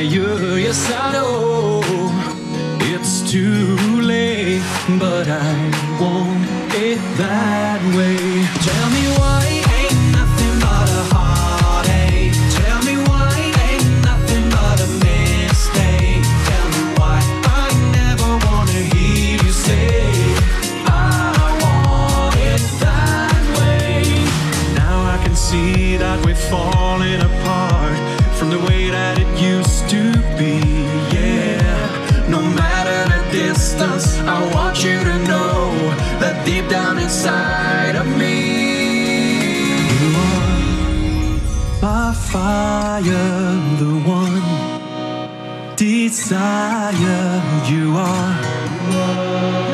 yes I know it's too late, but I won't get that way. inside of me. You are my fire, the one desire you are.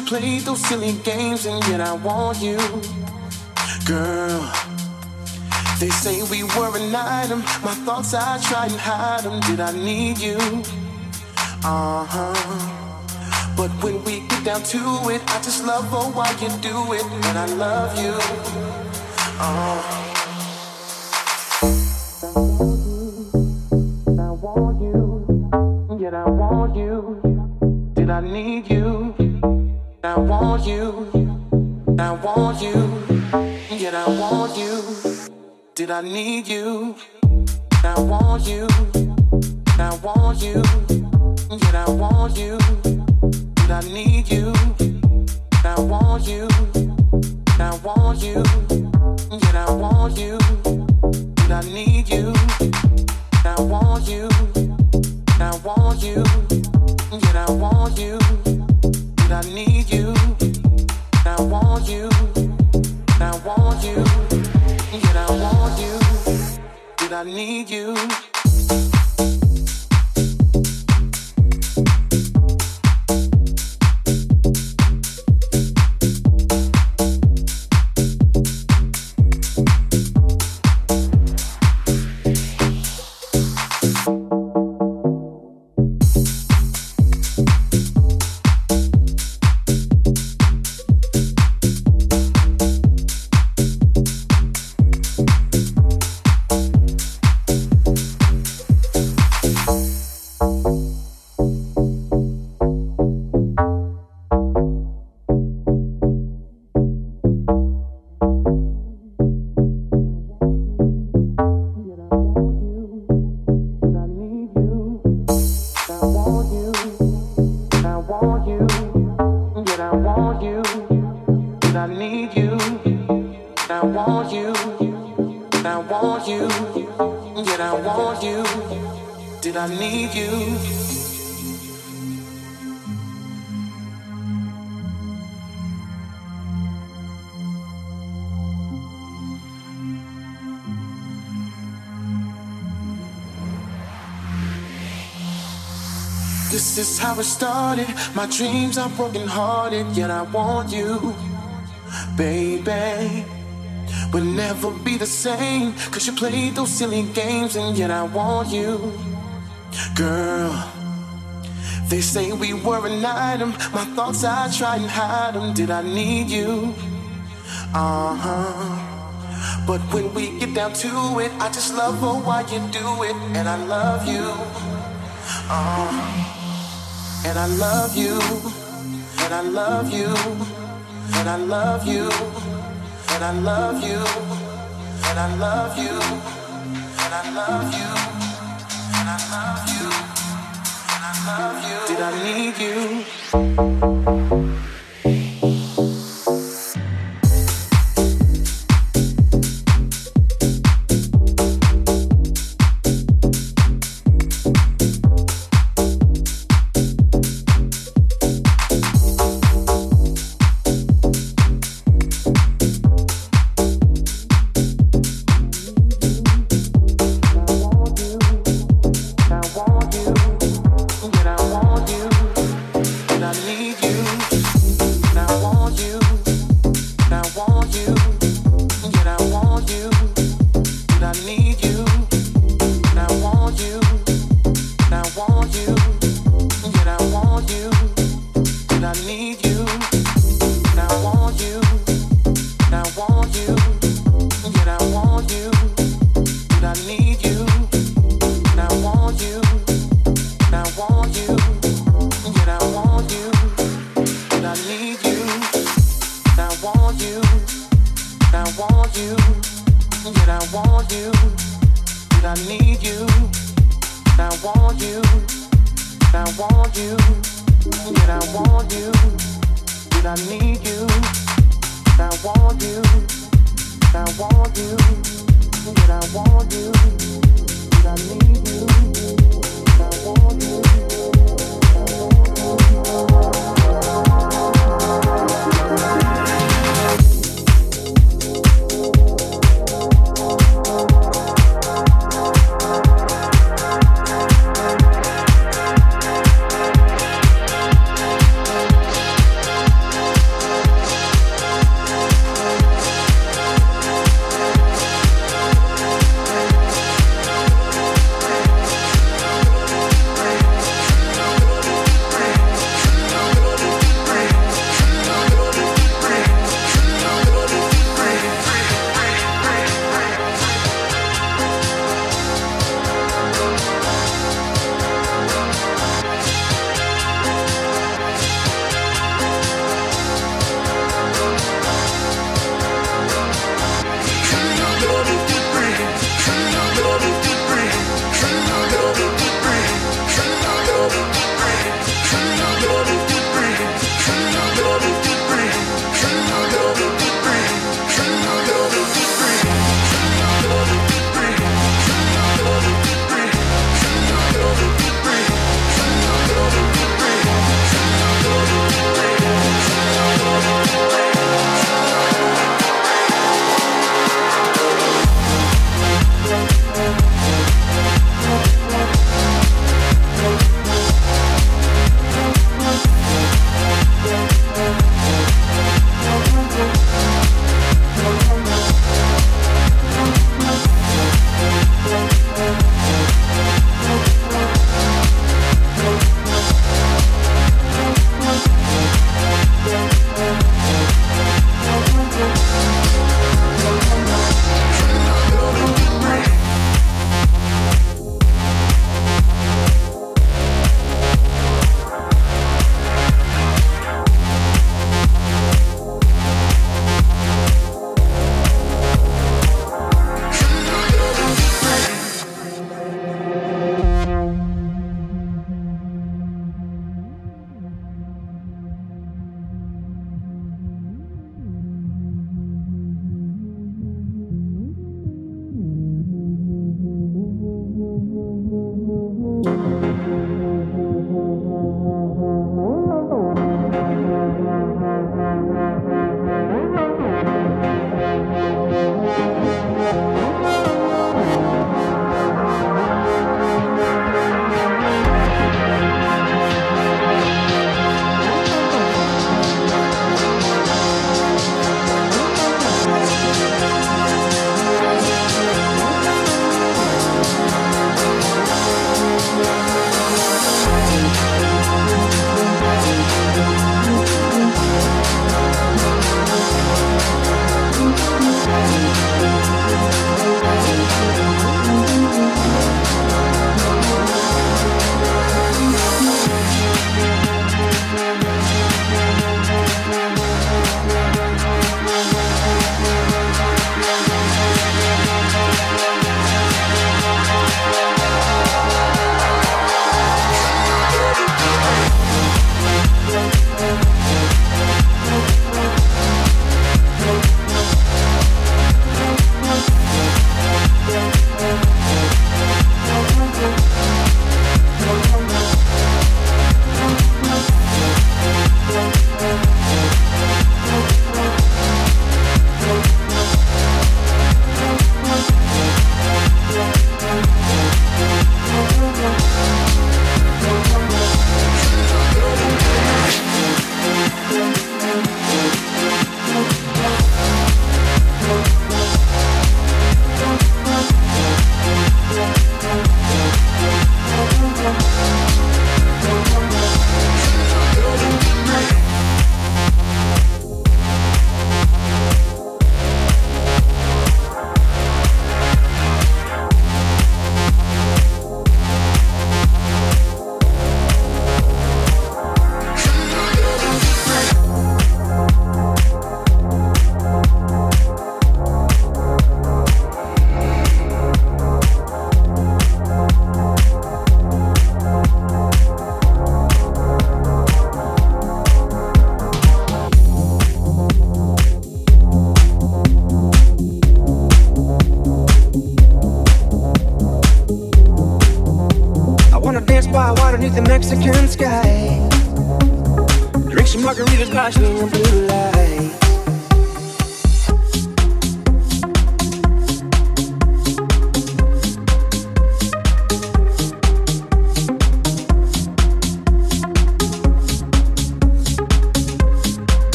Played those silly games, and yet I want you, girl. They say we were an item. My thoughts, I tried and hide them. Did I need you? Uh huh. But when we get down to it, I just love oh why you do it, and I love you. Uh. I want you, yet I want you. Did I need you? I want you, I want you, yet I want you. Did I need you? I want you, I want you, yet I want you. Did I need you? I want you, I want you, yet I want you. Did I need you? I want you, I want you, yet I want you. I need you. need you, I want you, I want you, yet I want you. Did I need you? This is how it started. My dreams are broken hearted, yet I want you baby. We'll never be the same, cause you played those silly games, and yet I want you, girl. They say we were an item. My thoughts, I try and hide them. Did I need you? Uh huh. But when we get down to it, I just love her why you do it, and I love you. Uh. And I love you, and I love you, and I love you, and I love you, and I love you, and I love you, and I love you, and I love you. Did I need you?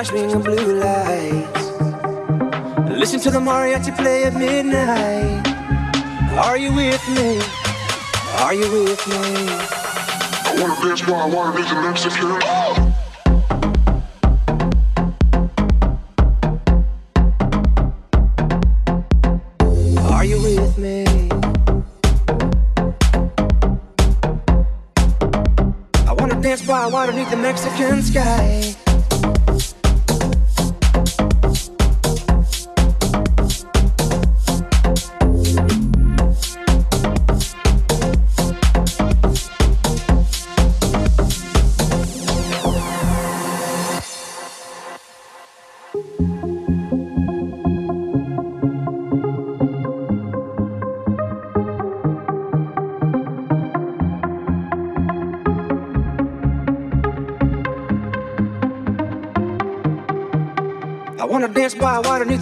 Margaritas by swinging blue lights. Listen to the mariachi play at midnight. Are you with me? Are you with me? I wanna dance while I wanna meet the Mexican. underneath the Mexican sky.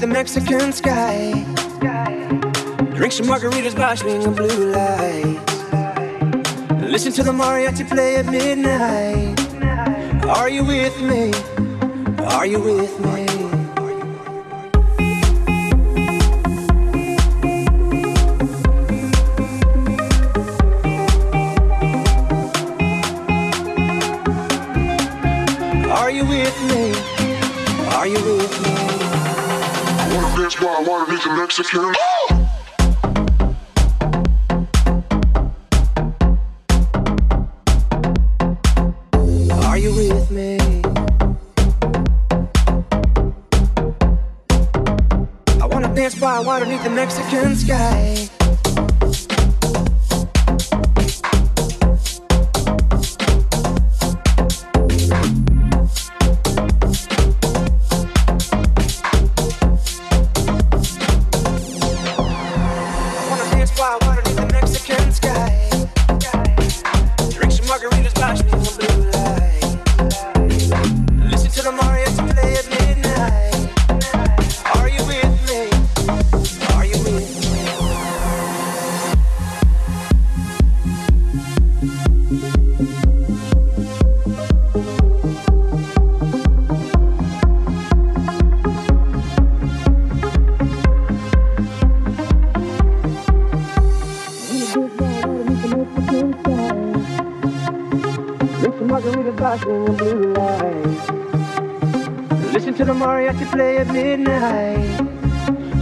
The Mexican sky. Drink some margaritas by swinging blue lights. Listen to the mariachi play at midnight. Are you with me? Are you with me? While I wanna dance by I wanna the Mexican.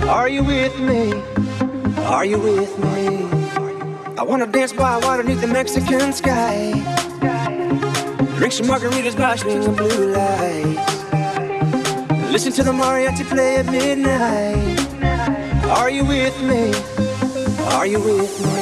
Are you with me? Are you with me? I wanna dance by water beneath the Mexican sky. Drink some margaritas by swinging blue lights. Listen to the mariachi play at midnight. Are you with me? Are you with me?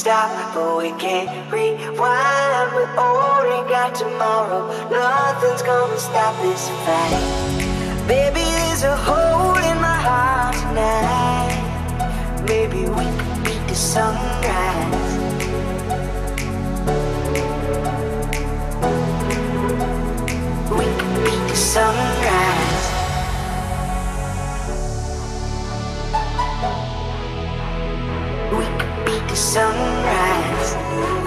stop, but we can't rewind. We only got tomorrow. Nothing's gonna stop this fight. Baby, there's a hole in my heart tonight. Maybe we could beat the sunrise. We could beat the sunrise. sunrise.